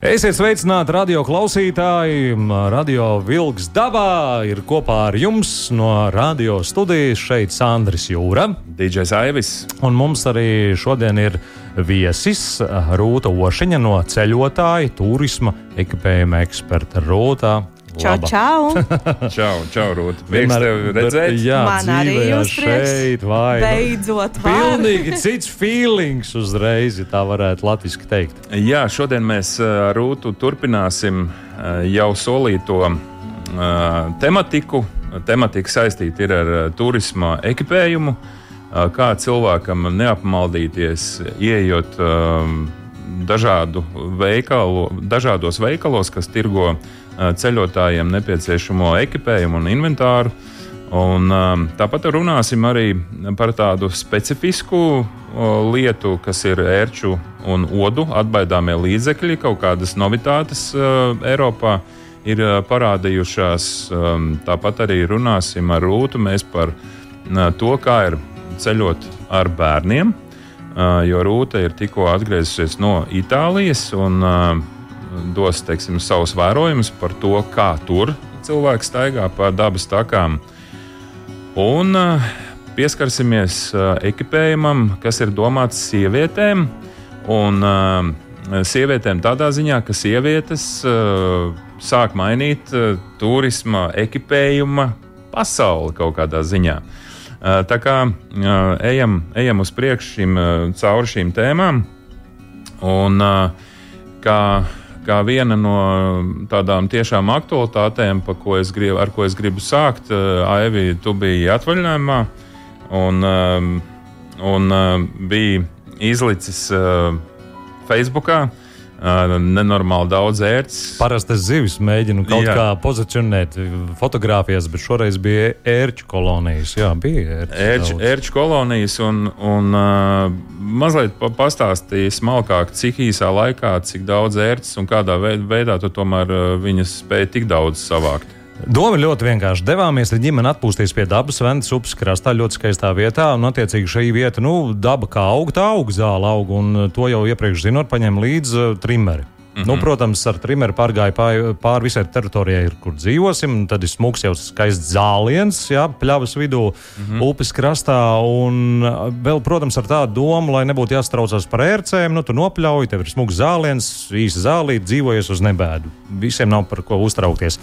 Esiet sveicināti radio klausītāji. Radio Vilks dabā ir kopā ar jums no radio studijas šeit Sandris Jūra. DJs Aivis. Un mums arī šodien ir viesis Rūta Ošiņa no ceļotāja turisma ekipējuma eksperta Rūta. Čau, Laba. čau! Čau, čau, Rūt. Prieks tevi redzēt. Jā, Man arī jūs šeit, vai. nu, Beidzot, var. Pilnīgi cits feelings uzreiz, ja tā varētu latviski teikt. Jā, šodien mēs uh, ar Rūtu turpināsim uh, jau solīto uh, tematiku. Tematika saistīta ir ar uh, turisma ekipējumu. Uh, kā cilvēkam neapmaldīties, ieejot um, dažādu veikalu, dažādos veikalos, kas tirgo uh, ceļotājiem nepieciešamo ekipējumu un inventāru. Un, tāpat runāsim arī par tādu specifisku lietu, kas ir ērču un odu atbaidāmie līdzekļi. Kaut kādas novitātes Eiropā ir parādījušās. Tāpat arī runāsim ar Rūtu par to, kā ir ceļot ar bērniem. Jo Rūta ir tikko atgriezusies no Itālijas un dos teiksim, savus vērojumus par to, kā tur cilvēki staigā pa dabas takām. Un uh, pieskarsimies uh, ekipējumam, kas ir domāts sievietēm. Un, uh, sievietēm tādā ziņā, ka sievietes uh, sāk mainīt uh, turisma ekipējuma pasauli kaut kādā ziņā. Uh, tā kā uh, ejam, ejam uz priekšu šim, uh, cauri šīm tēmām. Un, uh, kā, kā viena no tādām tiešām aktualitātēm, ko grib, ar ko es gribu sākt, uh, Aivi, tu biji atvaļinājumā un, um, un uh, biji izlicis Facebookā. Nenormāli daudz ērts. Parasti es zivis mēģinu kaut Jā. Kā pozicionēt fotografijās, bet šoreiz bija ērču kolonijas. Jā, bija ērču. Ērču, ērču kolonijas un, un uh, mazliet pa- pastāstīja smalkāk, cik īsā laikā, cik daudz ērts un kādā veid- veidā tu tomēr viņas spēja tik daudz savākt. Doma ļoti vienkārša. Devāmies ar ģimeni atpūsties pie dabas, Ventas upes krastā, ļoti skaistā vietā. Un, attiecīgi, šī vieta, nu, daba kā aug, tā aug, zāle aug. Un to jau iepriekš zinot, paņem līdzi uh, trimeri. Mm -hmm. nu, protams, ar trimeru pārgāju pāri, pāri visai teritorijai, kur dzīvosim. Tad ir smūgs jau skaists zāliens, jā, pļavas vidū, mm -hmm. upes krastā. Un vēl, protams, ar tādu domu, lai nebūtu jāstraucās par ērcēm, nu, tu nopļauj, tev ir smūgs zāliens, īsa zālīte, dzīvojies uz nebēdu. Visiem nav par ko uztraukties.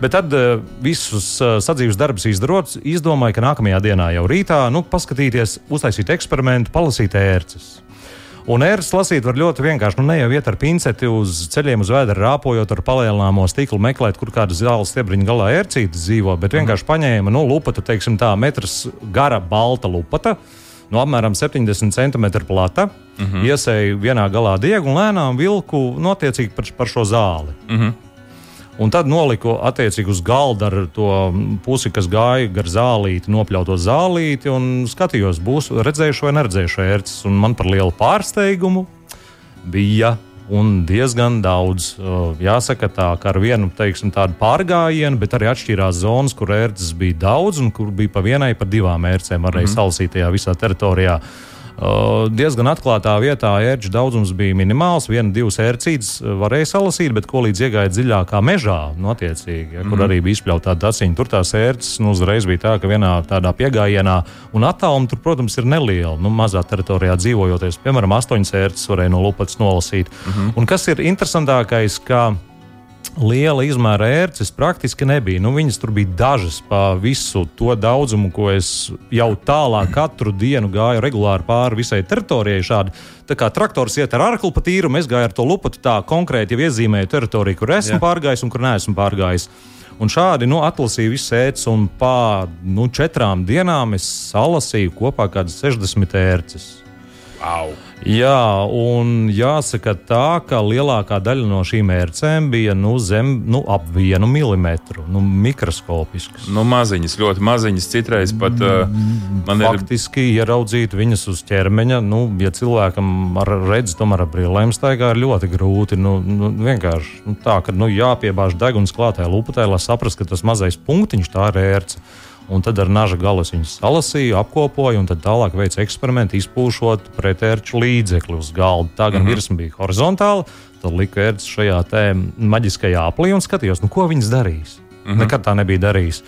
Bet tad uh, visus uh, sadzīves darbus izdarot, izdomāju, ka nākamajā dienā jau rītā nu, paskatīties, uztaisīt eksperimentu, palasīt ērces. Un ērts lasīt var ļoti vienkārši. Nu, ne jau iet ar pinceti uz ceļiem, uz vēdra rāpojot ar palielināmo stiklu, meklēt, kur kāda zāles stiebriņa galā ērcītes dzīvo, bet vienkārši paņēma nu, lupatu, teiksim, tā metrs gara balta lupata. No apmēram 70 cm plata, uh -huh. iesēju vienā galā diegu un lēnām vilku notiecīgi par, par šo zāli. Uh -huh. Un tad noliku attiecīgi uz galda ar to pusi, kas gāja gar zālīti, nopļauto zālīti, un skatījos, būs redzējuši vai neredzējuši ērces. Un man par lielu pārsteigumu bija un diezgan daudz. Uh, Jāsaka, tā kā ar vienu teiksim, tādu pārgājienu, bet arī atšķirās zonas, kur ērces bija daudz un kur bija pa vienai, pa divām ērcēm arī mm -hmm. salasītajā visā teritorijā. Uh, diezgan atklātā vietā ērču daudzums bija minimāls. Viena, divas ērcītes varēja salasīt, bet ko līdz iegāja dziļākā mežā, nu, attiecīgi, ja, kur arī bija izpļauta tāda aciņa. Tur tās ērces nu, uzreiz bija tā, ka vienā tādā piegājienā, un attālums tur, protams, ir neliela. Nu, mazā teritorijā dzīvojoties, piemēram, astoņas ērces varēja no lupatas nolasīt. Un kas ir interesantākais, ka liela izmēra ērces praktiski nebija. Nu, viņas tur bija dažas pa visu to daudzumu, ko es jau tālāk katru dienu gāju regulāri pāri visai teritorijai. Šādi. Tā kā traktors iet ar arklu pa tīrumu, es gāju ar to lupatu tā konkrēti jau iezīmēju teritoriju, kur esmu Jā. pārgājis un kur neesmu pārgājis. Un šādi nu, atlasīju visu ēcu, un pār nu, četrām dienām es salasīju kopā kaut kādas 60 ērces. Au. Jā, un jāsaka tā, ka lielākā daļa no šīm ērcēm bija nu, zem nu, ap vienu milimetru, nu, mikroskopiskas. Nu, maziņas, ļoti maziņas, citreiz pat uh, man Faktiski ir. ieraudzīt viņas uz ķermeņa. Nu, ja cilvēkam ar redzi, tomēr ar brīvlēm staigā ir ļoti grūti. Nu, nu, vienkārši nu, tā, ka nu, jāpiebāž deguns klātai lupatē, lai saprastu, ka tas mazais punktiņš tā ir ērce. Un tad ar naža galus viņus salasīju, apkopoju, un tālāk veicu eksperimentu, izpūšot pretērču līdzekli uz galda. Tā gan mm -hmm. virsma bija horizontāla, tad liku ērts šajā maģiskajā aplī un skatījos, nu, ko viņas darīs. Mm -hmm. Nekad tā nebija darījis.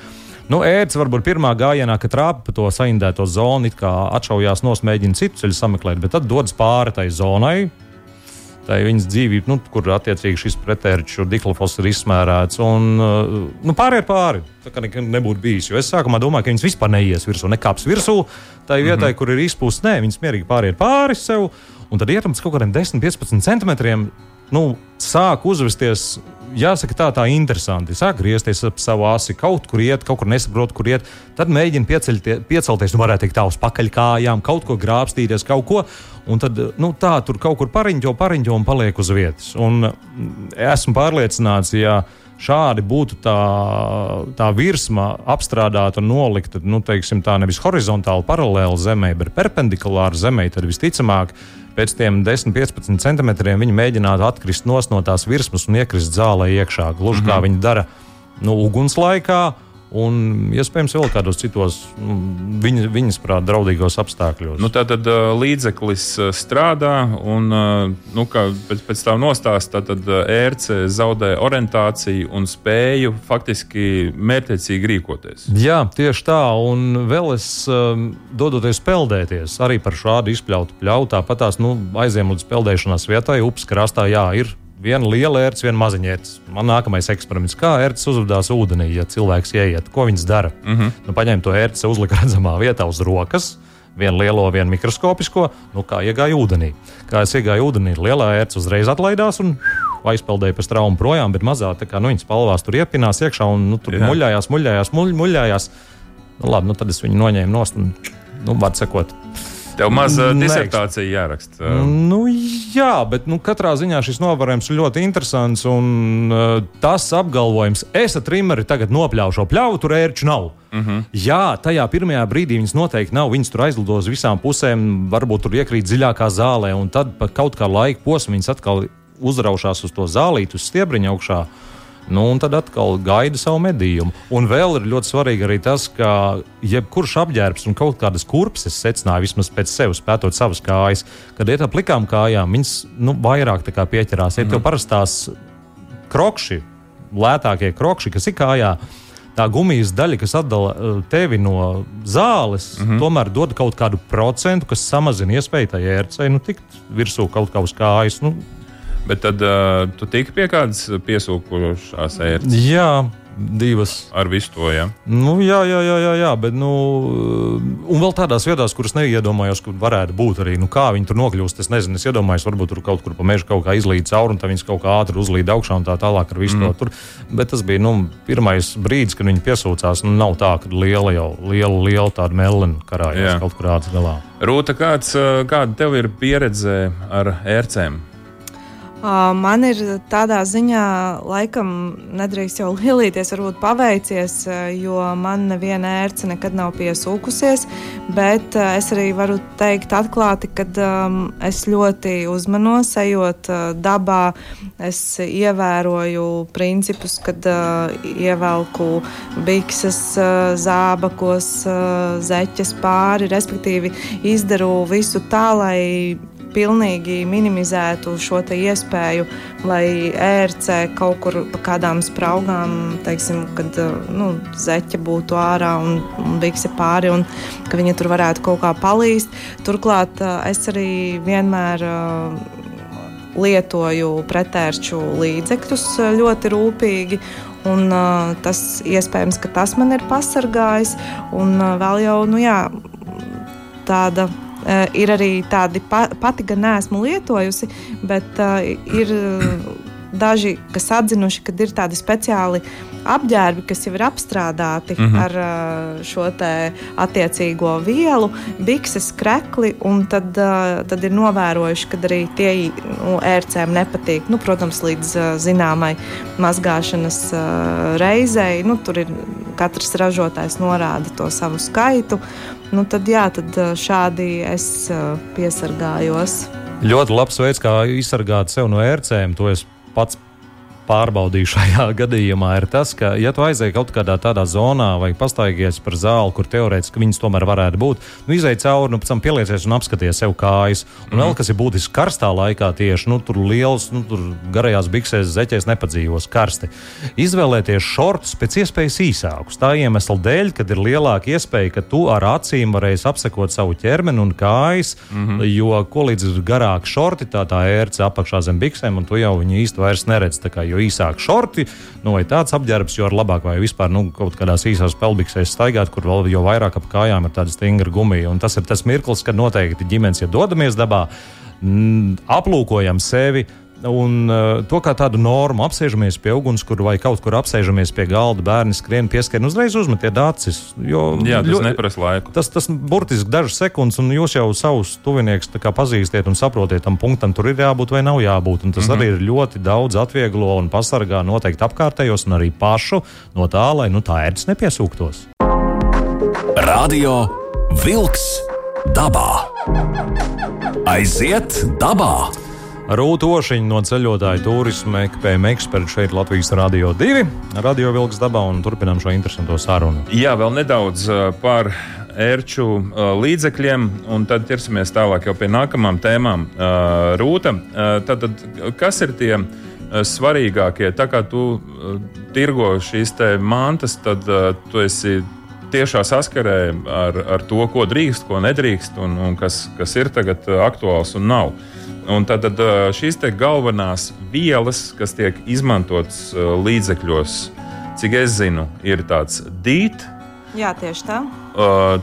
Nu, ērts varbūt pirmā gājienā, kad trāpa pa to saindēto zonu, it kā atšaujās nosmēģina citu ceļu sameklēt, bet tad dodas pāri tai zonai, tai viņas dzīvība, nu, kur attiecīgi šis pretērču diklofos ir izsmērēts. Un, uh, nu, pāriet pāri. Tā kā nebūtu bijis. Jo es sākumā domāju, ka viņas vispār neies virsū, nekāps virsū. Tā vietai, mm -hmm. kur ir izpūsts, nē, viņas mierīgi pāriet pāri sev. Un tad ietrams kaut kādiem 10, 15 centimetriem. Nu, sāk uzvesties jāsaka, tā, tā interesanti. Sāk griezties ap savu asi, kaut kur iet, kaut kur nesaprot, kur iet. Tad mēģina piecelties, nu, varētu teikt, tā uz pakaļkājām, kaut ko grābstīties, kaut ko. Un tad nu, tā tur kaut kur pariņķo, pariņķo un paliek uz vietas. Un mm, esmu pārliecināts, ja šādi būtu tā, tā virsma apstrādāta un nolikta, nu, teiksim, tā nevis horizontāli paralēli zemē, bet perpendikulāri zemē, tad visticamāk pēc tiem 10-15 centimetriem viņi mēģinātu atkrist no tās virsmas un iekrist zālē iekšā, gluži mm -hmm. kā viņi dara nu, uguns laikā un iespējams vēl kādos citos nu, viņa, viņas prāt draudīgos apstākļos. Nu, tātad līdzeklis strādā, un nu, pēc, pēc tā nostāsta, tad ērce zaudē orientāciju un spēju faktiski mērķiecīgi rīkoties. Jā, tieši tā, un vēl es dodoties peldēties arī par šādu izpļautu pļauju, tāpat tās nu, aiziem līdz peldēšanās vietai, upes krastā, jā, ir viena liela ērts, viena maziņa ērts. Man nākamais eksperiments, kā ērts uzvedās ūdenī, ja cilvēks ieiet, ko viņš dara. Mm -hmm. nu, paņēma to ērci, uzlika redzamā vietā uz rokas. Vienu lielo, vienu mikroskopisko, nu kā iegāja ūdenī. Kā es iegāju ūdenī, lielā ērts uzreiz atlaidās un aizpeldēja pa straumu projām, bet mazā tā kā nu, viņa spalvās tur iepinās iekšā un nu, tur Jā. muļājās, muļājās, muļ, muļājās. Nu, labi, nu, tad es viņu noņēmu nost un, nu, var sakot, Tev maz disertācija jāraksta. Nu, jā, bet nu, katrā ziņā šis novērojums ir ļoti interesants. Un uh, tas apgalvojums, es ar trimeri tagad nopļaušu pļauju, tur ērču nav. Uh mhm. -huh. Jā, tajā pirmajā brīdī viņas noteikti nav. Viņas tur aizlido uz visām pusēm, varbūt tur iekrīt dziļākā zālē, un tad pa kaut kā laika posmā viņas atkal uzraušās uz to zālīti, uz stiebriņa augšā. Nu, un tad atkal gaida savu medījumu. Un vēl ir ļoti svarīgi arī tas, ka jebkurš apģērbs un kaut kādas kurpes, es secināju, vismaz pēc sevis pētot savas kājas, kad iet ap plikām kājām, viņas nu, vairāk pieķerās. Ja mm. tev parastās krokši, lētākie krokši, kas ir kājā, tā gumijas daļa, kas atdala uh, tevi no zāles, mm -hmm. tomēr dod kaut kādu procentu, kas samazina iespēju tai ērcei nu, tikt virsū kaut kā uz kājas. Nu, Bet tad uh, tu tiki pie kādas piesūkušās ērces? Jā. Divas. Ar visu to, jā. Nu, jā, jā, jā, jā, jā, bet, nu, un vēl tādās vietās, kuras neiedomājos, kur varētu būt arī, nu, kā viņi tur nokļūst. Es nezinu, es iedomājos, varbūt tur kaut kur pa mežu kaut kā izlīd cauri, un tā viņas kaut kā ātri uzlīd augšā un tā tālāk ar visu mm. to tur. Bet tas bija, nu, pirmais brīdis, kad viņi piesūcās. Nu, nav tā, ka liela jau, liela, liela tāda melna karājās kaut kur ātri galā. Rūta, kāds, kāda tev ir pieredze ar ērcēm? Man ir tādā ziņā, laikam, nedrīkst jau lielīties, varbūt paveicies, jo man neviena ērce nekad nav piesūkusies. Bet es arī varu teikt atklāti, ka um, es ļoti uzmanos, ejot uh, dabā. Es ievēroju principus, kad uh, ievelku bikses, uh, zābakos, uh, zeķes pāri, respektīvi izdaru visu tā, lai pilnīgi minimizētu šo iespēju, lai ērce kaut kur pa kādām spraugām, teiksim, kad nu, zeķe būtu ārā un, un bikse pāri, un ka viņa tur varētu kaut kā palīst. Turklāt es arī vienmēr lietoju pretērču līdzekļus ļoti rūpīgi. Un, uh, tas iespējams, ka tas man ir pasargājis. Un uh, vēl jau nu, jā, tāda Uh, ir arī tādi pa, pati, gan neesmu lietojusi, bet uh, ir daži, kas atzinuši, ka ir tādi speciāli apģērbi, kas jau ir apstrādāti mm -hmm. ar šo attiecīgo vielu, bikses, krekli, un tad, tad ir novērojuši, ka arī tie nu, ērcēm nepatīk. Nu, protams, līdz zināmai mazgāšanas reizei. Nu, tur ir katrs ražotājs norāda to savu skaitu. Nu, tad, jā, tad šādi es piesargājos. Ļoti labs veids, kā izsargāt sevi no ērcēm. To es pats pārbaudīju šajā gadījumā, ir tas, ka, ja tu aizēji kaut kādā tādā zonā vai pastaigies par zāli, kur teorētiski viņas tomēr varētu būt, nu, izēj cauri, nu, pēc tam pieliecies un apskaties sev kājas. Un mm vēl kas ir būtiski karstā laikā, tieši nu, tur liels, nu, tur garajās biksēs, zeķēs nepadzīvos karsti. Izvēlēties šortus pēc iespējas īsākus. Tā iemesla dēļ, kad ir lielāka iespēja, ka tu ar acīm varēsi apsekot savu ķermeni un kājas, mm -hmm. jo ko līdz ir garāki šorti, tā tā ērce apakšā zem biksēm, un tu jau viņu īsti vairs neredzi jo īsāk šorti, nu, vai tāds apģērbs, jo labāk vai vispār nu, kaut kādās īsās pelbiksēs staigāt, kur vēl jau vairāk ap kājām ir tāda stingra gumija. Un tas ir tas mirklis, kad noteikti ģimenes, ja dodamies dabā, m, aplūkojam sevi Un uh, to kā tādu normu apsēžamies pie ugunskura vai kaut kur apsēžamies pie galda, bērni skrien, pieskrien, uzreiz uzmetiet acis. Jo, Jā, tas ļoti, neprasa laiku. Tas, tas burtiski dažas sekundes, un jūs jau savus tuviniekus pazīstiet un saprotiet, tam punktam tur ir jābūt vai nav jābūt. Un tas mm -hmm. arī ir ļoti daudz atvieglo un pasargā noteikti apkārtējos un arī pašu no tā, lai nu, tā ērts nepiesūktos. Radio Vilks dabā! Aiziet dabā! Rūta Ošiņa no ceļotāju turisma ekipējuma eksperta šeit Latvijas Rādio 2, Radio Vilks dabā un turpinām šo interesanto sarunu. Jā, vēl nedaudz uh, par ērču uh, līdzekļiem, un tad ķersimies tālāk pie nākamām tēmām. Uh, Rūta, tad, tad kas ir tie svarīgākie? Tā kā tu tirgo šīs mantas, tad tu esi tiešā saskarē ar, ar to, ko drīkst, ko nedrīkst, un, un kas, kas ir tagad aktuāls un nav. Un tad, tad šīs galvenās vielas, kas tiek izmantotas līdzekļos, cik es zinu, ir tāds dīt. Jā, tieši tā.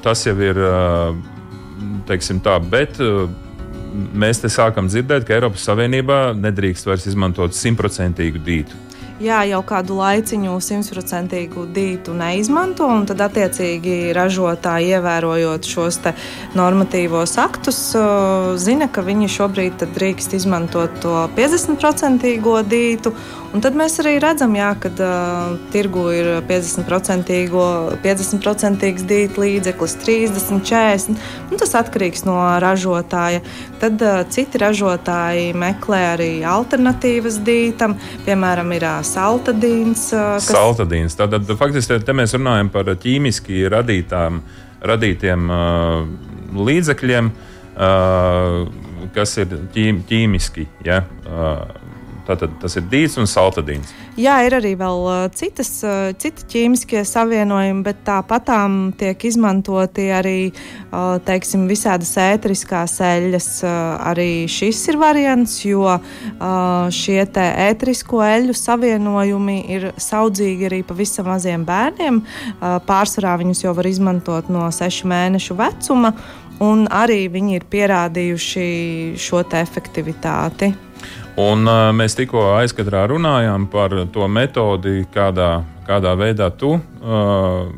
Tas jau ir, teiksim tā, bet mēs te sākam dzirdēt, ka Eiropas Savienībā nedrīkst vairs izmantot simtprocentīgu dītu jā, jau kādu laiciņu simtprocentīgu dītu neizmanto, un tad attiecīgi ražotāji, ievērojot šos normatīvos aktus, zina, ka viņi šobrīd drīkst izmantot to 50% dītu. Un tad mēs arī redzam, jā, ka uh, tirgu ir 50% 50 dīt līdzeklis, 30, 40. Nu, tas atkarīgs no ražotāja. Tad uh, citi ražotāji meklē arī alternatīvas dītam, piemēram, ir uh, saltadīns. Kas... Saltadīns. Tātad faktiski te mēs runājam par ķīmiski radītām, radītiem uh, līdzekļiem, uh, kas ir ķīm, ķīmiski. Ja? Uh, Tātad tas ir dīts un saltadīns. Jā, ir arī vēl uh, citas, uh, citi ķīmiskie savienojumi, bet tāpatām tiek izmantoti arī uh, teiksim, visādas ētriskās eļļas. Arī šis ir variants, jo šie ētrisko eļļu savienojumi ir saudzīgi arī pavisam maziem bērniem. Pārsvarā viņus jau var izmantot no sešu mēnešu vecuma, un arī viņi ir pierādījuši šo efektivitāti. Un, uh, mēs tikko aizkadrā runājām par to metodi, kādā, kādā veidā tu uh,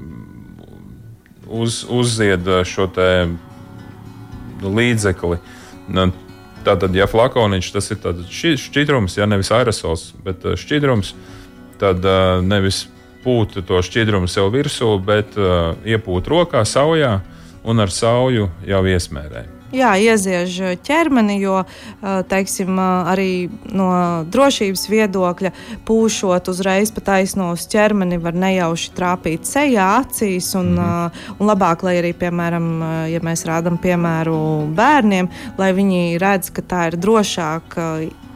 uz, uzzied šo līdzekli. Tātad, ja flakoniņš tas ir šķidrums, ja nevis aerosols, bet šķidrums, tad uh, nevis pūt to šķidrumu sev virsū, bet uh, iepūt rokā, saujā un ar sauju jau iesmērē jā, ieziež ķermeni, jo teiksim, arī no drošības viedokļa pūšot uzreiz pa taisno uz ķermeni var nejauši trāpīt sejā, acīs. Un, mm -hmm. un labāk, lai arī, piemēram, ja mēs rādām piemēru bērniem, lai viņi redz, ka tā ir drošāk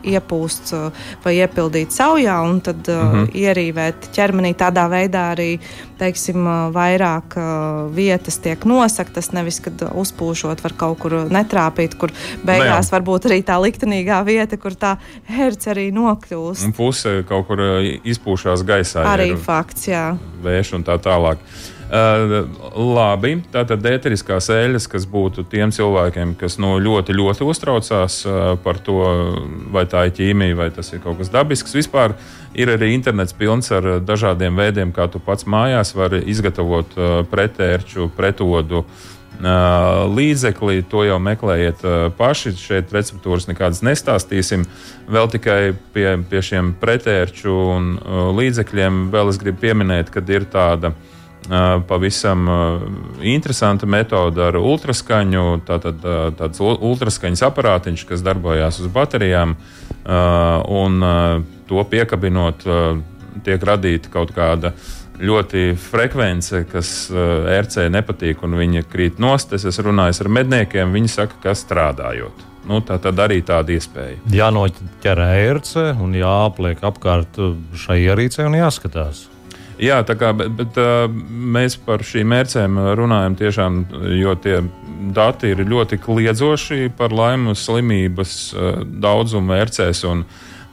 iepūst vai iepildīt saujā, un tad mm -hmm. ierīvēt ķermenī. Tādā veidā arī teiksim, vairāk vietas tiek nosaktas, nevis kad uzpūšot var kaut kur netrāpīt, kur beigās var būt arī tā liktenīgā vieta, kur tā herce arī nokļūst. Un puse kaut kur izpūšās gaisā. Arī fakts, jā. Vējš un tā tālāk. Uh, labi, tātad ēteriskās eļļas, kas būtu tiem cilvēkiem, kas nu, ļoti, ļoti uztraucās uh, par to, vai tā ir ķīmija, vai tas ir kaut kas dabisks. Vispār ir arī internets pilns ar dažādiem veidiem, kā tu pats mājās vari izgatavot uh, pretērču, pretodu. Līdzekli, to jau meklējiet paši. Šeit receptūras nekādas nestāstīsim. Vēl tikai pie, pie šiem pretērču un līdzekļiem vēl es gribu pieminēt, ka ir tāda uh, pavisam interesanta metode ar ultraskaņu. Tātad tāds ultraskaņas aparātiņš, kas darbojās uz baterijām, un to piekabinot, tiek radīta kaut kāda ļoti frekvence, kas RC nepatīk, un viņi krīt nost. Es runājis ar medniekiem, viņi saka, ka strādājot. Nu, tā tad arī tāda iespēja. Jānoķer ērce un jāapliek apkārt šai ierīcei un jāskatās. Jā, tā kā bet, bet, mēs par šīm mērcēm runājam tiešām, jo tie dati ir ļoti kliedzoši par laimes slimības daudzumu mērcēs. Un,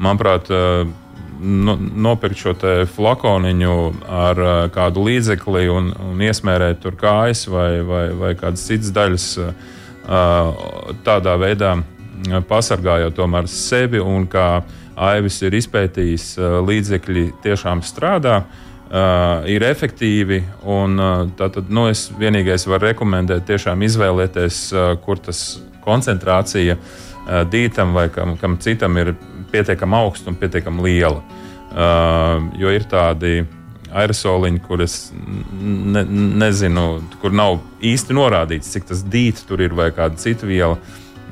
manuprāt, no, nopirkt šo flakoniņu ar kādu līdzekli un, un iesmērēt tur kājas vai, vai, vai kādas citas daļas, tādā veidā pasargājot tomēr sevi un kā Aivis ir izpētījis, līdzekļi tiešām strādā. Uh, Uh, ir efektīvi. Un, uh, tātad, nu, es vienīgais varu rekomendēt, tiešām izvēlēties, uh, kur tas koncentrācija uh, dītam vai kam, kam citam ir pietiekami augsta un pietiekami liela. Uh, jo ir tādi aerosoliņi, kurus ne, nezinu, kur nav īsti norādīts, cik tas dīts tur ir vai kāda cita viela.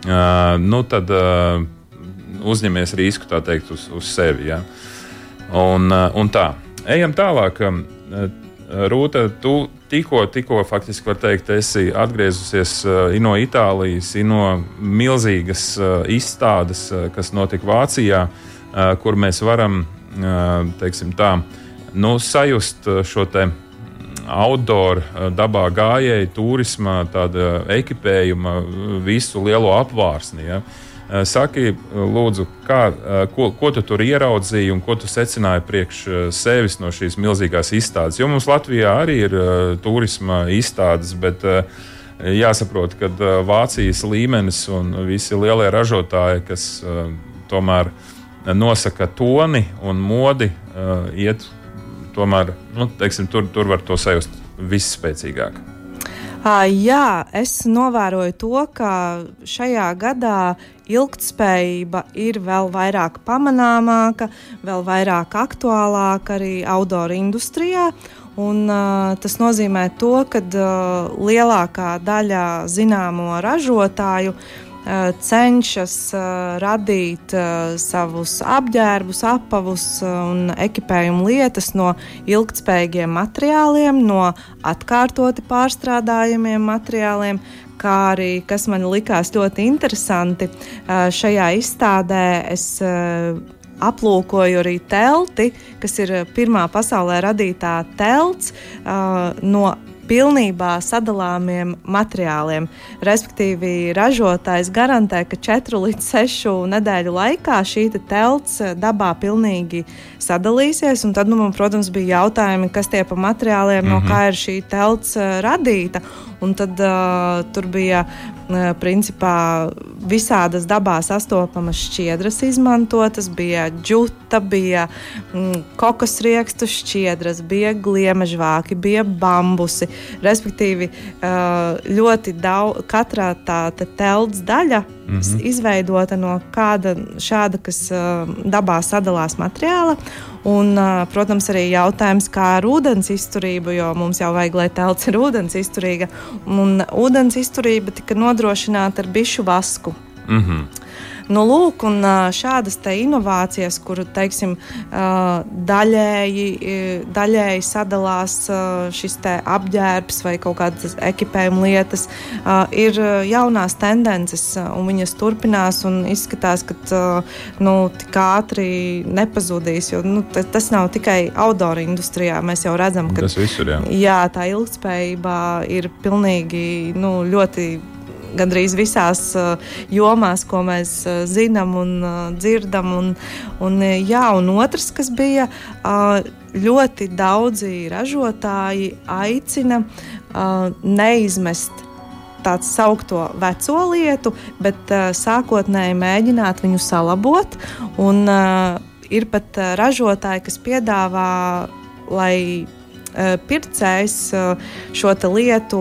Uh, nu, tad uh, uzņemies risku teikt, uz, uz sevi. Ja? Un, uh, un tā. Ejam tālāk. Um, uh, Rūta, tu tikko, tikko faktiski var teikt, esi atgriezusies uh, no Itālijas, no milzīgas uh, izstādes, kas notika Vācijā, kur mēs varam, tā, nu, sajust šo te outdoor dabā gājēju, turisma, tāda ekipējuma, visu lielo apvārsni. Ja? Uh, saki, eh, lūdzu, kā, eh, ko, ko tu tur ieraudzīji un ko tu secināji priekš sevis no šīs milzīgās izstādes? Jo mums Latvijā arī ir turisma izstādes, bet jāsaprot, ka Vācijas līmenis un visi lielie ražotāji, kas tomēr nosaka toni un modi, iet tomēr, nu, teiksim, tur, tur var to sajust visspēcīgāk. Jā, es novēroju to, ka šajā gadā ilgtspējība ir vēl vairāk pamanāmāka, vēl vairāk aktuālāka arī outdoor industrijā. Un, uh, tas nozīmē to, ka uh, lielākā daļa zināmo ražotāju uh, cenšas eh, radīt eh, savus apģērbus, apavus un ekipējumu lietas no ilgspējīgiem materiāliem, no atkārtoti pārstrādājamiem materiāliem. Kā arī, kas man likās ļoti interesanti, šajā izstādē es aplūkoju arī telti, kas ir pirmā pasaulē radītā telts no pilnībā sadalāmiem materiāliem. Respektīvi, ražotājs garantē, ka 4 līdz 6 nedēļu laikā šī te telts eh, dabā pilnīgi sadalīsies. Tad, nu, man, protams, bija jautājumi, kas tie pa materiāliem, mm -hmm. no mhm. kā ir šī telts uh, radīta. Un tad uh, tur bija principā visādas dabā sastopamas šķiedras izmantotas. Bija džuta, bija mm, kokosriekstu šķiedras, bija gliemežvāki, bija bambusi. Respektīvi, ļoti daudz, katrā tā te telts daļa mm -hmm. izveidota no kāda šāda, kas dabā sadalās materiāla. Un, protams, arī jautājums, kā ar ūdens izturību, jo mums jau vajag, lai telts ir ūdens izturīga. Un ūdens izturība tika nodrošināta ar bišu vasku. Mm -hmm. Nu, lūk, un šādas inovācijas, kur teiksim, daļēji, daļēji sadalās šis apģērbs vai kaut kādas ekipējuma lietas, ir jaunās tendences, un viņas turpinās un izskatās, ka nu, tik ātri nepazudīs. Jo, nu, tas nav tikai outdoor industrijā. Mēs jau redzam, ka tas visur, jā. Jā, tā ilgspējība ir pilnīgi nu, ļoti gandrīz visās jomās, ko mēs zinām un dzirdam. Un, un, jā, un otrs, kas bija ļoti daudzi ražotāji aicina neizmest tāds saukto veco lietu, bet uh, sākotnēji mēģināt viņu salabot. Un, uh, ir pat uh, ražotāji, kas piedāvā, lai uh, pircējs uh, šo lietu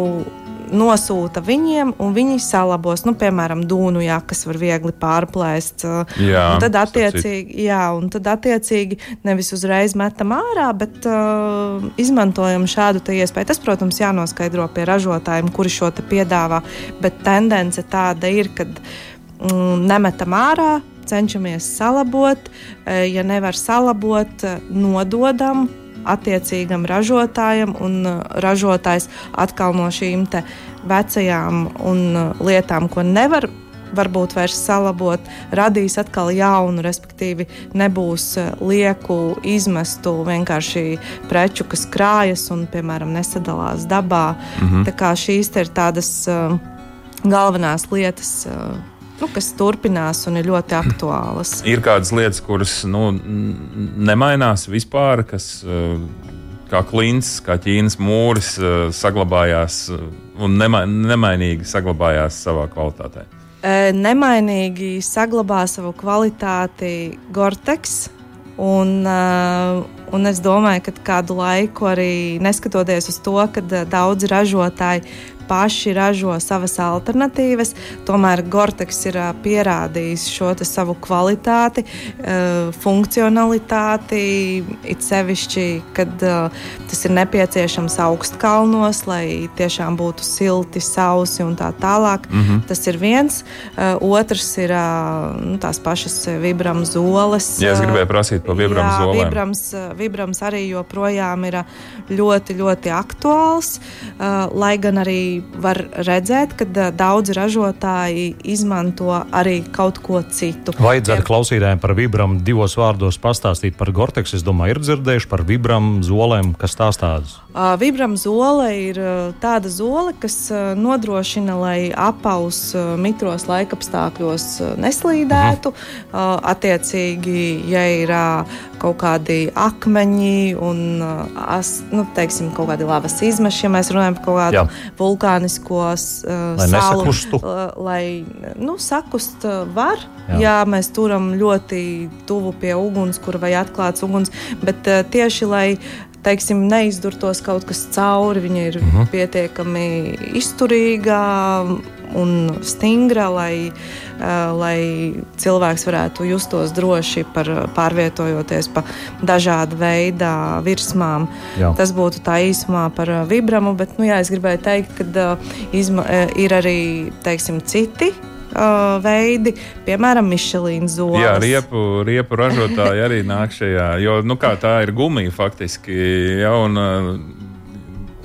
nosūta viņiem, un viņi salabos, nu, piemēram, dūnu jakas var viegli pārplēst. Jā, un tad, attiecīgi, jā, un tad attiecīgi nevis uzreiz metam ārā, bet uh, izmantojam šādu iespēju. Tas, protams, jānoskaidro pie ražotājiem, kuri šo piedāvā, bet tendence tāda ir, ka mm, nemetam ārā, cenšamies salabot, ja nevar salabot, nododam attiecīgam ražotājam, un uh, ražotājs atkal no šīm vecajām un, uh, lietām, ko nevar varbūt vairs salabot, radīs atkal jaunu, respektīvi, nebūs uh, lieku izmestu vienkārši preču, kas krājas un, piemēram, nesadalās dabā. Mm -hmm. Tā kā šīs ir tādas galvenās lietas. Nu, kas turpinās un ir ļoti aktuālas. Ir kādas lietas, kuras nu, nemainās vispār, kas eh, kā klints, kā ķīnas mūris eh, saglabājās eh, un nema, nemainīgi saglabājās savā kvalitātē. Nemainīgi saglabā savu kvalitāti Gorteks. Un, un es domāju, ka kādu laiku arī neskatoties uz to, ka daudzi ražotāji paši ražo savas alternatīvas. Tomēr Gorteks ir pierādījis šo savu kvalitāti, funkcionalitāti, it sevišķi, kad tas ir nepieciešams augstkalnos, lai tiešām būtu silti, sausi un tā tālāk. Mm -hmm. Tas ir viens. Otrs ir nu, tās pašas vibram zoles. Jā, es gribēju prasīt par vibram jā, zolēm. Vibrams, vibrams arī joprojām ir ļoti, ļoti aktuāls, lai gan arī var redzēt, ka daudzi ražotāji izmanto arī kaut ko citu. Vajadzētu klausītājiem par vibram divos vārdos pastāstīt par Gortex. Es domāju, ir dzirdējuši par vibram zolēm, kas tās tādas. Vibram zole ir tāda zole, kas nodrošina, lai apaus mitros laikapstākļos neslīdētu. Uh, attiecīgi, ja ir kaut kādi akmeņi un as, nu, teiksim, kaut kādi lavas izmeši, ja mēs runājam par kaut kādu Jā. Vulkānisko uh, lai salu, uh, lai nu, sakust uh, var. Jā. Jā, mēs turam ļoti tuvu pie uguns, kur vai atklāts uguns, bet uh, tieši lai teiksim, neizdurtos kaut kas cauri. Viņa ir mhm. -huh. pietiekami izturīga un stingra, lai, uh, lai cilvēks varētu justos droši par pārvietojoties pa dažādu veidu virsmām. Jā. Tas būtu tā īsumā par vibramu, bet nu, jā, es gribēju teikt, ka uh, ir arī teiksim, citi veidi, piemēram, Michelīna zonas. Jā, riepu, riepu ražotāji arī nāk šajā, jo nu, tā ir gumija faktiski. Ja, un,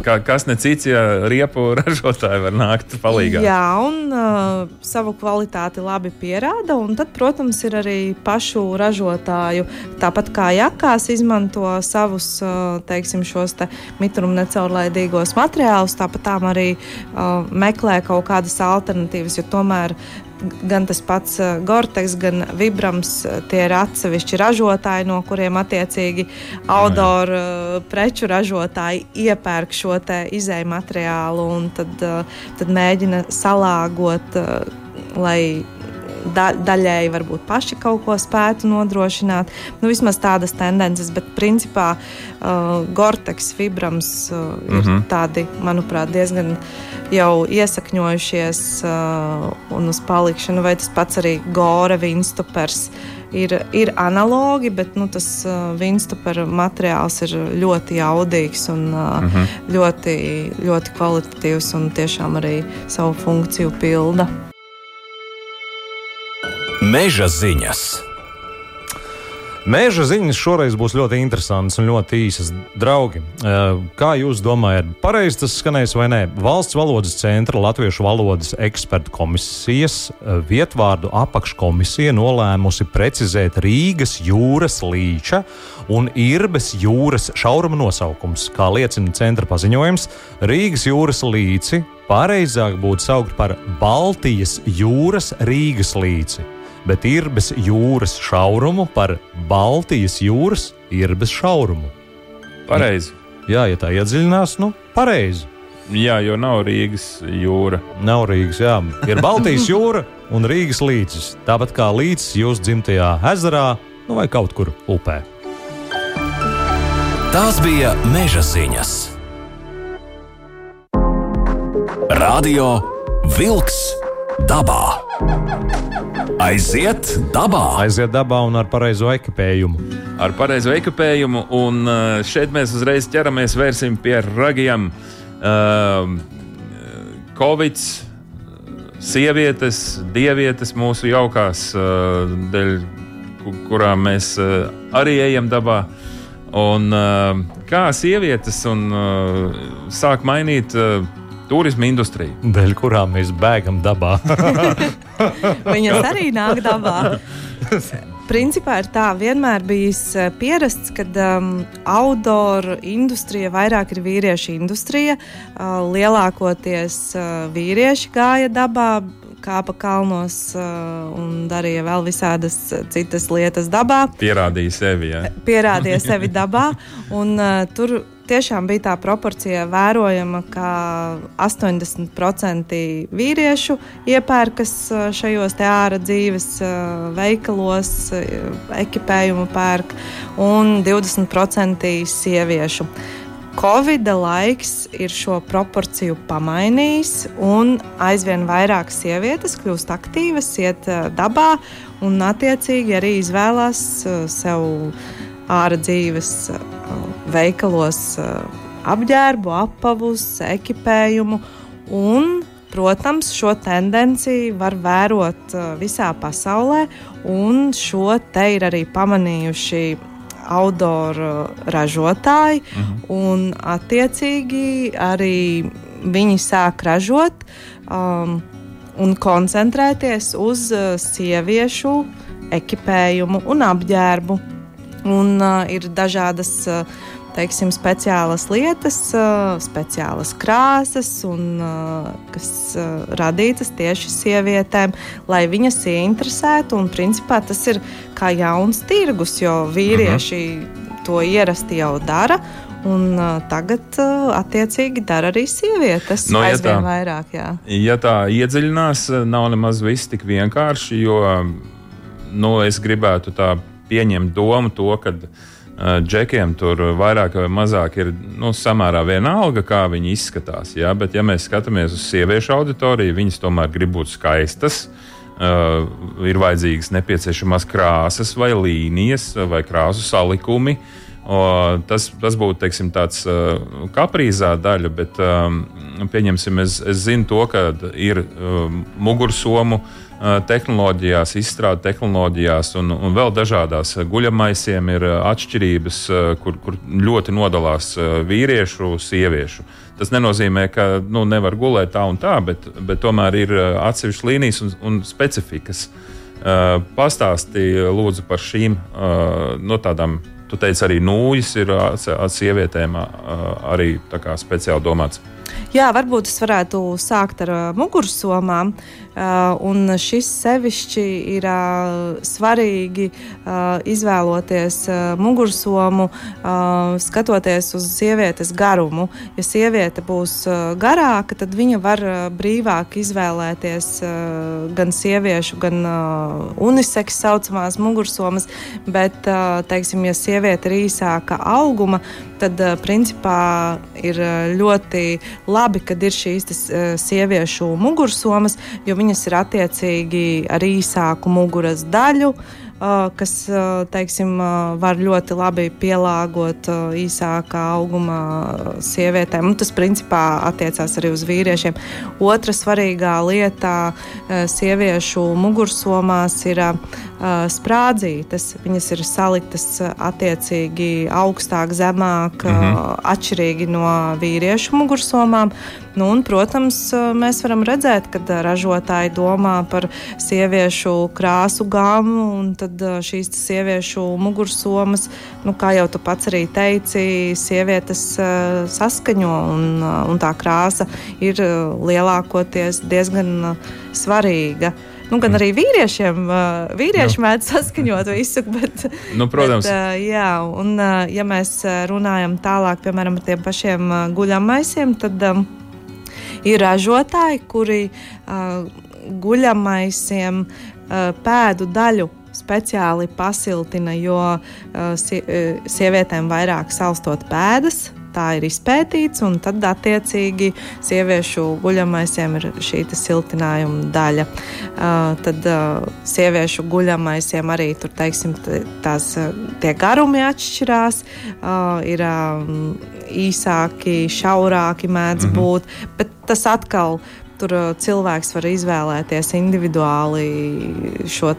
Kā, kas ne cits, ja riepu ražotāji var nākt palīdzīgā. Jā, un uh, savu kvalitāti labi pierāda. Tad, protams, ir arī pašu ražotāju. Tāpat kā jakās izmanto savus uh, teiksim, šos te mitrumu necaurlaidīgos materiālus, tāpat arī uh, meklē kaut kādas alternatīvas, jo tomēr gan tas pats eh, Gorteks, gan Vibrams, eh, tie ir atsevišķi ražotāji, no kuriem attiecīgi outdoor uh, preču ražotāji iepērk šo izēju materiālu un tad, tad mēģina salāgot, lai da, daļēji varbūt paši kaut ko spētu nodrošināt. Nu, vismaz tādas tendences, bet principā uh, Gorteks, Vibrams uh, ir mm -hmm. tādi, manuprāt, diezgan jau iesakņojušies uh, un uz palikšanu, vai tas pats arī Gora Vinstupers. Ir, ir analogi, bet nu, tas uh, vinstupera materiāls ir ļoti jaudīgs un uh, mm -hmm. ļoti, ļoti kvalitatīvs un tiešām arī savu funkciju pilda. Meža ziņas! Mēža ziņas šoreiz būs ļoti interesantas un ļoti īsas. Draugi, kā jūs domājat, pareizi tas skanēs vai nē? Valsts valodas centra Latviešu valodas ekspertu komisijas vietvārdu apakškomisija nolēmusi precizēt Rīgas jūras līča un Irbes jūras šauruma nosaukums. Kā liecina centra paziņojums, Rīgas jūras līci pareizāk būtu saukt par Baltijas jūras Rīgas līci, bet Irbes jūras šaurumu par Baltijas jūras Irbes šaurumu. Pareizi. Jā, ja tā iedziļinās, nu, pareizi. Jā, jo nav Rīgas jūra. Nav Rīgas, jā. Ir Baltijas jūra un Rīgas līcis. Tāpat kā līcis jūsu dzimtajā ezerā nu, vai kaut kur upē. Tās bija meža ziņas. Radio Wolks dabā. Aiziet dabā! Aiziet dabā un ar pareizo ekipējumu. Ar pareizo ekipējumu, un uh, šeit mēs uzreiz ķeramies vērsim pie ragiem. Uh, Covid, sievietes, dievietes mūsu jaukās, uh, dēļ ku- kurām mēs uh, arī ejam dabā. Un, uh, kā sievietes un, uh, sāk mainīt uh, turismu industriju? Dēļ kurām mēs bēgam dabā. Viņas arī nāk dabā. Principā ir tā, vienmēr bijis eh, pierasts, ka um, outdoor industrija vairāk ir vīriešu industrija. Uh, lielākoties uh, vīrieši gāja dabā, kāpa kalnos uh, un darīja vēl visādas citas lietas dabā Pierādīja sevi. Ja? pierādīja sevi dabā. Un, uh, tur tiešām bija tā proporcija vērojama, ka 80% vīriešu iepērkas uh, šajos ārā dzīves uh, veikalos, uh, ekipējumu pērk, un 20% sieviešu. Covid laiks ir šo proporciju pamainījis, un aizvien vairāk sievietes kļūst aktīvas, iet dabā un, attiecīgi, arī izvēlās sev ārā dzīves uh, veikalos uh, apģērbu, apavus, ekipējumu. Un, protams, šo tendenciju var vērot uh, visā pasaulē, un šo te ir arī pamanījuši outdoor uh, ražotāji, un attiecīgi arī viņi sāk ražot um, un koncentrēties uz sieviešu ekipējumu un apģērbu. Un, uh, ir dažādas uh, teiksim, speciālas lietas, uh, speciālas krāsas, un, uh, kas uh, radītas tieši sievietēm, lai viņas ieinteresētu. Un, principā, tas ir kā jauns tirgus, jo vīrieši to ierasti jau dara. Un, uh, tagad, uh, attiecīgi, dara arī sievietes. Nu, ja tā- vairāk, jā. Ja tā iedziļinās, nav nemaz viss tik vienkārši, jo nu, es gribētu tā pieņemt domu to, ka uh, džekiem tur vairāk vai mazāk ir nu, samērā vienalga, kā viņi izskatās. Ja? Bet, ja mēs skatāmies uz sieviešu auditoriju, viņas tomēr grib būt skaistas. Uh, ir vajadzīgas nepieciešamās krāsas, vai līnijas, vai krāsu salikumi. O, tas, tas būtu teiksim, tāds uh, kaprīzā daļa, bet um, pieņemsim, es, es zinu to, ka ir um, mugursomu uh, tehnoloģijās, izstrādes tehnoloģijās un, un vēl dažādās uh, guļamaisiem ir uh, atšķirības, kur, kur ļoti nodalās vīriešu un sieviešu. Tas nenozīmē, ka nu, nevar gulēt tā un tā, bet, bet tomēr ir atsevišķas līnijas un, un specifikas. Uh, Pastāstīja lūdzu par šīm uh, no tādām. Tu teici, arī nūjas ir sievietēm uh, arī speciāli domāts. Jā, varbūt es varētu sākt ar mugursomām. Uh, un šis sevišķi ir uh, svarīgi uh, izvēloties uh, mugursomu, uh, skatoties uz sievietes garumu. Ja sieviete būs uh, garāka, tad viņa var uh, brīvāk izvēlēties uh, gan sieviešu, gan uh, uniseks saucamās mugursomas. Bet, uh, teiksim, ja sieviete ir īsāka auguma, tad uh, principā ir uh, ļoti labi, kad ir šīs tas, uh, sieviešu mugursomas, jo viņas ir attiecīgi ar īsāku muguras daļu. Uh, kas uh, teiksim, uh, var ļoti labi pielāgot īsākā auguma sievietēm. Un tas principā attiecās arī uz vīriešiem. Otra svarīgā lieta sieviešu mugursomās ir sprādzītes. Viņas ir saliktas attiecīgi augstāk, zemāk, mm -hmm. atšķirīgi no vīriešu mugursomām. Nu, un, protams, mēs varam redzēt, ka ražotāji domā par sieviešu krāsu gāmu, un tad šīs sieviešu mugursomas, nu, kā jau tu pats arī teici, sievietes saskaņo un, un tā krāsa ir lielākoties diezgan svarīga. Nu, gan arī vīriešiem, vīrieši mēdz saskaņot visu. Bet, nu, protams. Bet, jā, un ja mēs runājam tālāk, piemēram, par tiem pašiem guļamaisiem, tad um, ir ražotāji, kuri uh, guļamaisiem uh, pēdu daļu speciāli pasiltina, jo uh, sievietēm vairāk salstot pēdas, tā ir izpētīts, un tad attiecīgi sieviešu guļamaisiem ir šī siltinājuma daļa. Uh, tad uh, sieviešu guļamaisiem arī tur, teiksim, tās tie garumi atšķirās, uh, ir um, īsāki, šaurāki mēdz mm -hmm. būt, bet tas atkal Tur uh, cilvēks var izvēlēties individuāli šo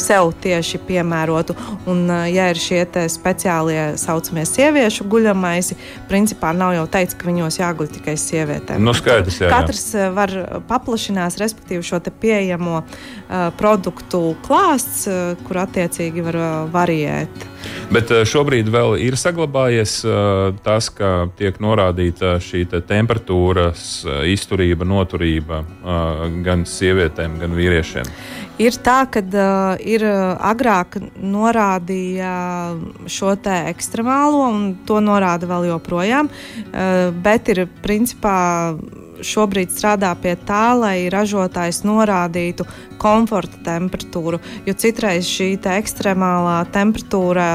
sev tieši piemērotu. Un, uh, ja ir šie speciālie saucamie sieviešu guļamaisi, principā nav jau teikts, ka viņos jāguļ tikai sievietēm. Nu, skaidrs, jā, jā. Katrs uh, var paplašināt, respektīvi, šo pieejamo uh, produktu klāsts, uh, kur attiecīgi var uh, variēt. Bet šobrīd vēl ir saglabājies tas, ka tiek norādīta šī te temperatūras izturība, noturība gan sievietēm, gan vīriešiem. Ir tā, ka uh, ir agrāk norādīja šo te ekstremālo, un to norāda vēl joprojām, uh, bet ir principā šobrīd strādā pie tā, lai ražotājs norādītu komforta temperatūru. Jo citreiz šī te ekstremālā temperatūra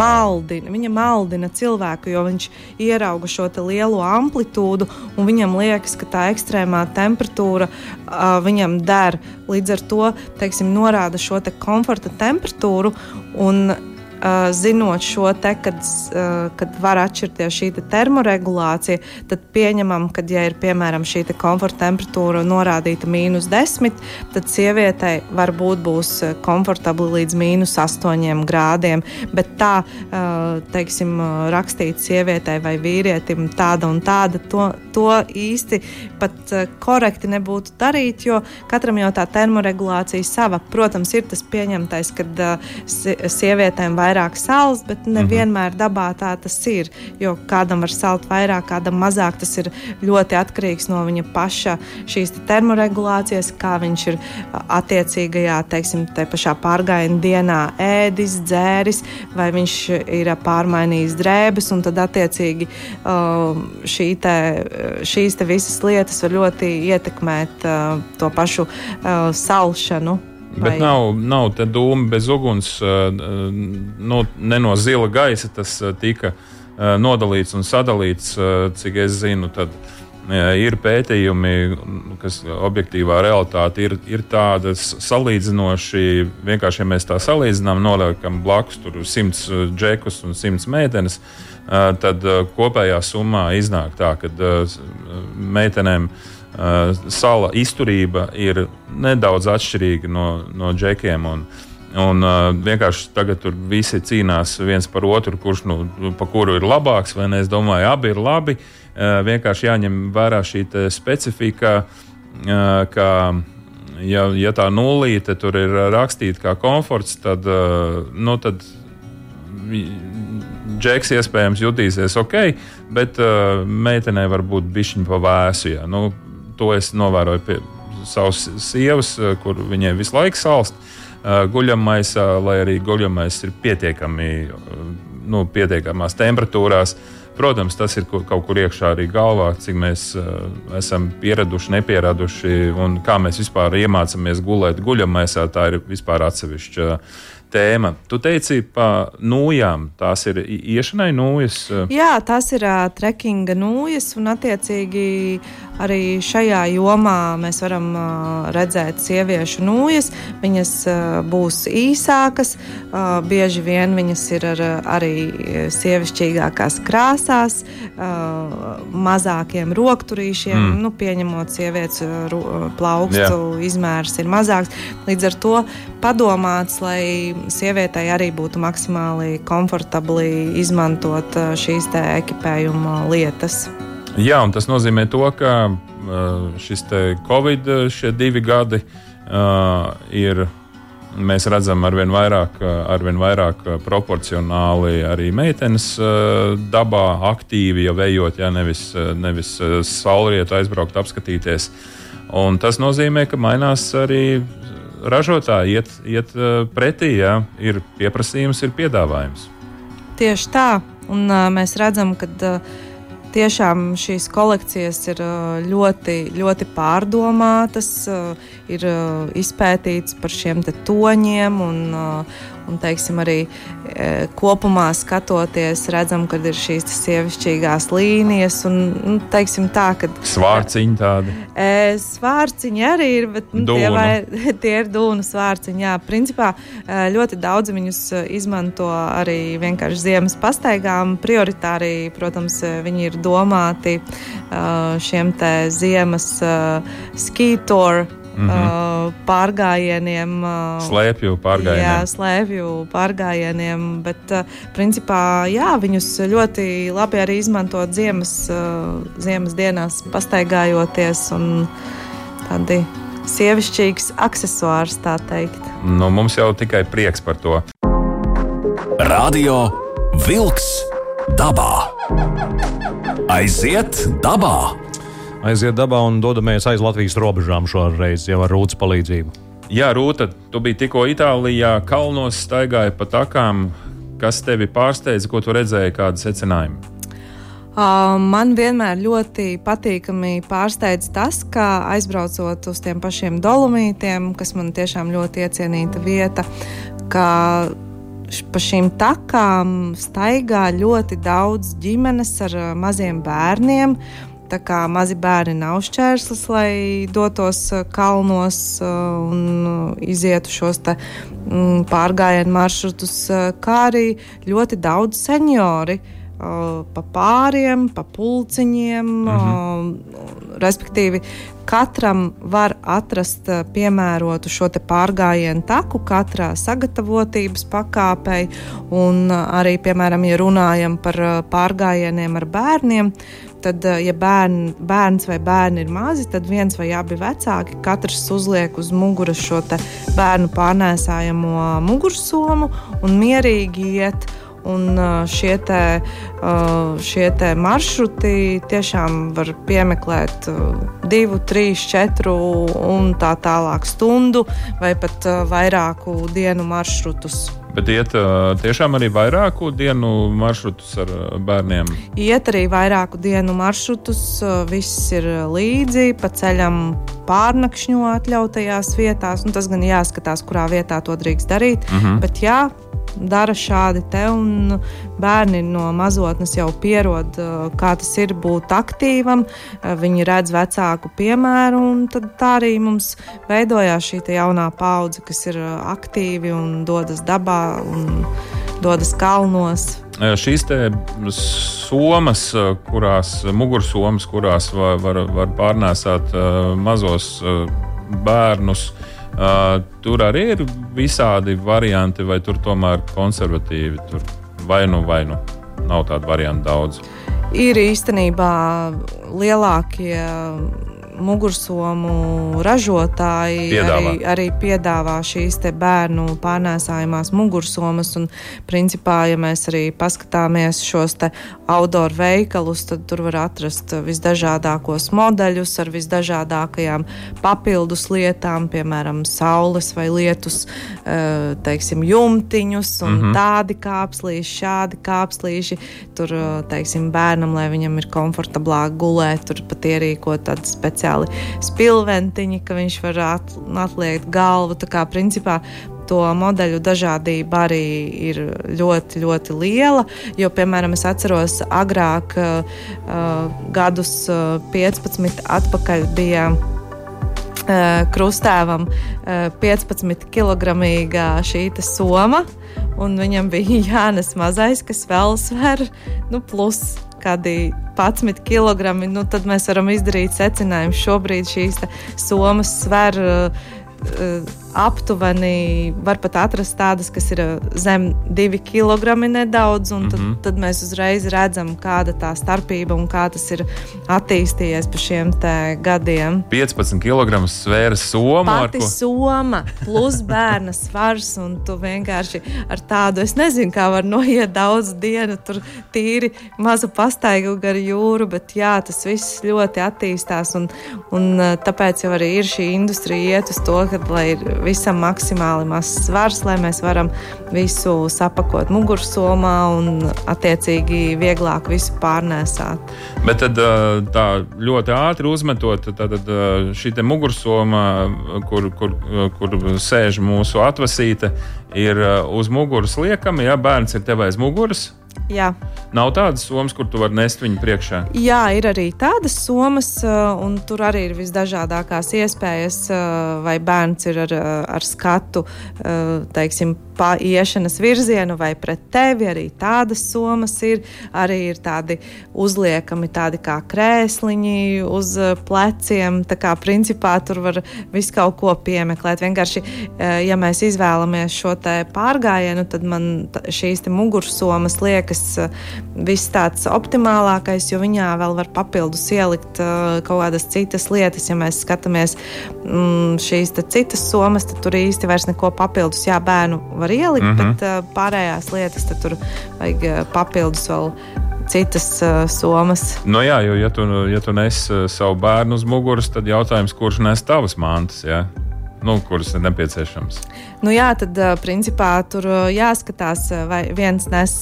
maldina, viņa maldina cilvēku, jo viņš ierauga šo lielo amplitūdu un viņam liekas, ka tā ekstrēmā temperatūra uh, viņam der. Līdz ar to teiksim, norāda šo te komforta temperatūru. Un zinot šo te, kad, kad var atšķirties šī te termoregulācija, tad pieņemam, ka, ja ir piemēram šī te komforta temperatūra norādīta mīnus 10, tad sievietei varbūt būs komfortabli līdz mīnus 8 grādiem. Bet tā, teiksim, rakstīt sievietei vai vīrietim tāda un tāda, to, to īsti pat korekti nebūtu darīt, jo katram jau tā termoregulācija sava. Protams, ir tas pieņemtais, kad sievietēm vajag vairāk sāls, bet nevienmēr mhm. dabā tā tas ir. Jo kādam var salt vairāk, kādam mazāk. Tas ir ļoti atkarīgs no viņa paša šīs te termoregulācijas, kā viņš ir attiecīgajā, teiksim, te pašā pārgājienā dienā ēdis, dzēris, vai viņš ir pārmainījis drēbes, un tad attiecīgi šī te, šīs te visas lietas var ļoti ietekmēt to pašu salšanu. Bet nav, nav tā dūma bez uguns, nu, ne no zila gaisa tas tika nodalīts un sadalīts, cik es zinu. Tad, Ir pētījumi, kas objektīvā realitāte ir, ir tādas salīdzinoši. Vienkārši, ja mēs tā salīdzinām, noliekam blakus tur simts džekus un simts meitenes, tad kopējā summā iznāk tā, ka meitenēm uh, sala izturība ir nedaudz atšķirīga no, no džekiem. Un, Un uh, vienkārši tagad tur visi cīnās viens par otru, kurš nu, pa kuru ir labāks. Es domāju, abi ir labi. Uh, vienkārši jāņem vērā šī specifika, uh, ka, ja, ja tā nulīte tur ir rakstīta kā komforts, tad, uh, nu, tad džeks iespējams jutīsies ok, bet uh, meitenei var būt bišķiņa pa vēsu. Ja. Nu, to es novēroju pie savas sievas, eh, kur viņai visu laiku salst eh, guļamaisā, lai arī guļamais ir pietiekami, eh, nu, pietiekamās temperatūrās. Protams, tas ir kaut kur iekšā arī galvā, cik mēs esam pieraduši, nepieraduši un kā mēs vispār iemācāmies gulēt guļamaisā. Tā ir vispār atsevišķa tēma. Tu teici par nūjām, tās ir iešanai nūjas? Jā, tās ir uh, trekinga nūjas, un attiecīgi arī šajā jomā mēs varam uh, redzēt sieviešu nūjas. Viņas uh, būs īsākas, uh, bieži vien viņas ir ar, arī sievišķīgākās krāsās, uh, mazākiem rokturīšiem, mm. nu, pieņemot sievietes plaukstu yeah. izmērs ir mazāks. Līdz ar to padomāts, lai sievietei arī būtu maksimāli komfortabli izmantot uh, šīs ekipējuma lietas. Jā, un tas nozīmē to, ka uh, šis Covid, šie divi gadi uh, ir mēs redzam arvien vairāk, arvien vairāk proporcionāli arī meitenes dabā aktīvi jau ejot, ja nevis, nevis saulrietu aizbraukt, apskatīties. Un tas nozīmē, ka mainās arī ražotāji, iet, iet pretī, ja ir pieprasījums, ir piedāvājums. Tieši tā, un uh, mēs redzam, ka uh, tiešām šīs kolekcijas ir ļoti, ļoti pārdomātas, ir izpētīts par šiem toņiem un, Un, teiksim, arī e, kopumā skatoties, redzam, ka ir šīs sievišķīgās līnijas. Un, nu, teiksim, tā, kad, svārciņi tādi. E, svārciņi arī ir, bet nu, tie, vai, tie ir dūnu svārciņi. Jā, principā e, ļoti daudz viņus izmanto arī vienkārši ziemas pastaigām. Prioritāri, protams, e, viņi ir domāti e, šiem te ziemas skītoru Mm -hmm. pārgājieniem. Slēpju pārgājieniem. Jā, slēpju pārgājieniem, bet principā jā, viņus ļoti labi arī izmantot ziemas, ziemas dienās, pastaigājoties un tādi sievišķīgs accessors, tā teikt. Nu, mums jau tikai prieks par to. Radio Vilks dabā. Aiziet dabā! Aiziet dabā un dodamies aiz Latvijas robežām šoreiz jau ar rūtas palīdzību. Jā, Rūta, tu biji tikko Itālijā, kalnos staigāji pa takām. Kas tevi pārsteidza, ko tu redzēji, kādi secinājumi? Man vienmēr ļoti patīkami pārsteidz tas, ka aizbraucot uz tiem pašiem dolomītiem, kas man tiešām ļoti iecienīta vieta, ka pa šīm takām staigā ļoti daudz ģimenes ar maziem bērniem. Uh, tā kā mazi bērni nav šķērslis, lai dotos uh, kalnos uh, un uh, izietu šos mm, pārgājienu maršrutus, kā arī ļoti daudz seniori pa pāriem, pa pulciņiem. Mhm. Respektīvi, katram var atrast piemērotu šo pārgājienu taku, katrā sagatavotības pakāpei. Un arī, piemēram, ja runājam par pārgājieniem ar bērniem, tad, eh, ja bērn, bērns vai bērni ir mazi, tad viens vai abi vecāki katrs uzliek uz muguras šo bērnu pārnēsājamo mugursomu un mierīgi iet. Un šie, te, šie te maršruti tiešām var piemeklēt divu, trīs, četru un tā tālāk stundu vai pat vairāku dienu maršrutus. Bet iet tiešām arī vairāku dienu maršrutus ar bērniem? Iet arī vairāku dienu maršrutus, viss ir līdzi, pa ceļam pārnakšņo atļautajās vietās. Nu, tas gan jāskatās, kurā vietā to drīkst darīt. Uh mhm. -huh. Bet jā, dara šādi te, un bērni no mazotnes jau pierod, kā tas ir būt aktīvam. Viņi redz vecāku piemēru, un tā arī mums veidojās šī jaunā paudze, kas ir aktīvi un dodas dabā un dodas kalnos. Šīs somas, kurās mugursomas, kurās var, var, var pārnēsāt mazos bērnus, uh, Uh, tur arī ir visādi varianti, vai tur tomēr konservatīvi. Tur vai nu, vai nu nav tādu variantu daudz. Ir īstenībā lielākie mugursomu ražotāji piedāvā. arī, arī piedāvā šīs bērnu pārnēsājumās mugursomas. Un, principā, ja mēs arī paskatāmies šos outdoor veikalus, tad tur var atrast visdažādākos modeļus ar visdažādākajām papildus lietām, piemēram, saules vai lietus eh, teiksim, jumtiņus un mm -hmm. tādi kāpslīši, šādi kāpslīši. Tur, teiksim, bērnam, lai viņam ir komfortablāk gulēt, tur pat ierīkot tādu speciālu speciāli spilventiņi, ka viņš var at, atliekt galvu. Tā kā principā to modeļu dažādība arī ir ļoti, ļoti liela. Jo, piemēram, es atceros, agrāk, uh, gadus 15 atpakaļ bija. Uh, krustēvam uh, 15 kg šī soma, un viņam bija jānes mazais, kas vēl sver, nu, plus kādi 11 kg, nu, tad mēs varam izdarīt secinājumu. Šobrīd šīs somas sver uh, aptuveni var pat atrast tādas, kas ir zem 2 kg nedaudz, un tad, mm -hmm. tad mēs uzreiz redzam, kāda tā starpība un kā tas ir attīstījies pa šiem gadiem. 15 kg svēra soma. Pati ko... soma plus bērna svars, un tu vienkārši ar tādu, es nezinu, kā var noiet daudz dienu, tur tīri mazu pastaigu gar jūru, bet jā, tas viss ļoti attīstās, un, un tāpēc jau arī ir šī industrija iet uz to, ka, lai ir visam maksimāli mazs svars, lai mēs varam visu sapakot mugursomā un attiecīgi vieglāk visu pārnēsāt. Bet tad tā ļoti ātri uzmetot, šī mugursoma, kur, kur, kur sēž mūsu atvasīte, ir uz muguras liekama, ja bērns ir tev aiz muguras. Jā. Nav tādas somas, kur tu vari nest viņu priekšā. Jā, ir arī tādas somas, un tur arī ir visdažādākās iespējas, vai bērns ir ar, ar skatu, teiksim, pa iešanas virzienu vai pret tevi. Arī tādas somas ir. Arī ir tādi uzliekami, tādi kā krēsliņi uz eh, pleciem. Tā kā principā tur var visu kaut ko piemeklēt. Vienkārši, eh, ja mēs izvēlamies šo pārgājienu, tad man šīs mugursomas liekas eh, viss tāds optimālākais, jo viņā vēl var papildus ielikt kaut kādas citas lietas. Ja mēs skatāmies mm, šīs citas somas, tad tur īsti vairs neko papildus jā, bērnu var ielikt, mm -hmm. bet uh, pārējās lietas tur vajag uh, papildus vēl citas uh, somas. No nu jā, jo ja tu, ja tu nes uh, savu bērnu uz muguras, tad jautājums, kurš nes tavas mantas, jā? Nu, kuras ir nepieciešamas? Nu, jā, tad principā tur jāskatās, vai viens nes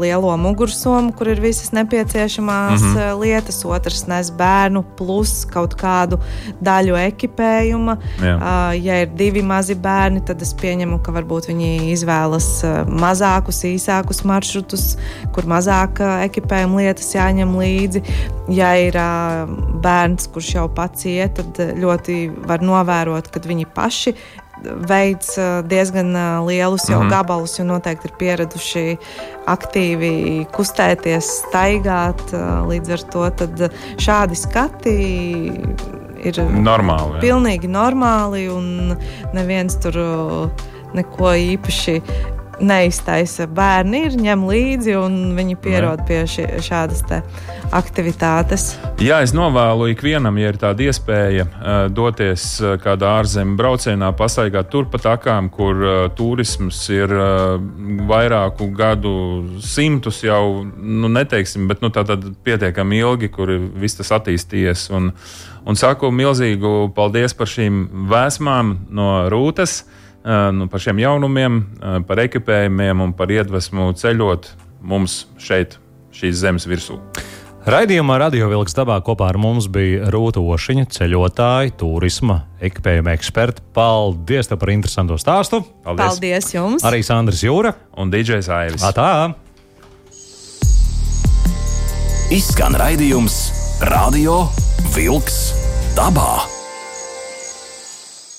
lielo mugursomu, kur ir visas nepieciešamās mm -hmm. lietas, otrs nes bērnu plus kaut kādu daļu ekipējuma. Jā. Ja ir divi mazi bērni, tad es pieņemu, ka varbūt viņi izvēlas mazākus, īsākus maršrutus, kur mazāk ekipējuma lietas jāņem līdzi. Ja ir bērns, kurš jau pats iet, tad ļoti var novērot, kad viņi paši veids diezgan lielus jau mm -hmm. gabalus, jo noteikti ir pieraduši aktīvi kustēties, staigāt. Līdz ar to šādi skati ir normāli. Jā. Pilnīgi normāli, un neviens tur neko īpaši neiztaisa. Bērni ir ņem līdzi un viņi pierod pie ši, šādas aktivitātes. Jā, es novēlu ikvienam, ja ir tāda iespēja uh, doties uh, kādā ārzemju braucienā, pastaigāt turpat akām, kur uh, turisms ir vairāku gadu simtus jau, nu, neteiksim, bet nu, pietiekami ilgi, kur viss tas attīstījies. Un, un saku milzīgu paldies par šīm vēsmām no Rūtas nu, par šiem jaunumiem, par ekipējumiem un par iedvesmu ceļot mums šeit, šīs zemes virsū. Raidījumā Radio Vilks dabā kopā ar mums bija Rūta Ošiņa, ceļotāja, turisma, ekipējuma eksperta. Paldies par interesantu stāstu. Paldies. Paldies jums! Arī Sandrs Jūra un DJs Aivis. Tā! Izskan raidījums Radio Vilks dabā!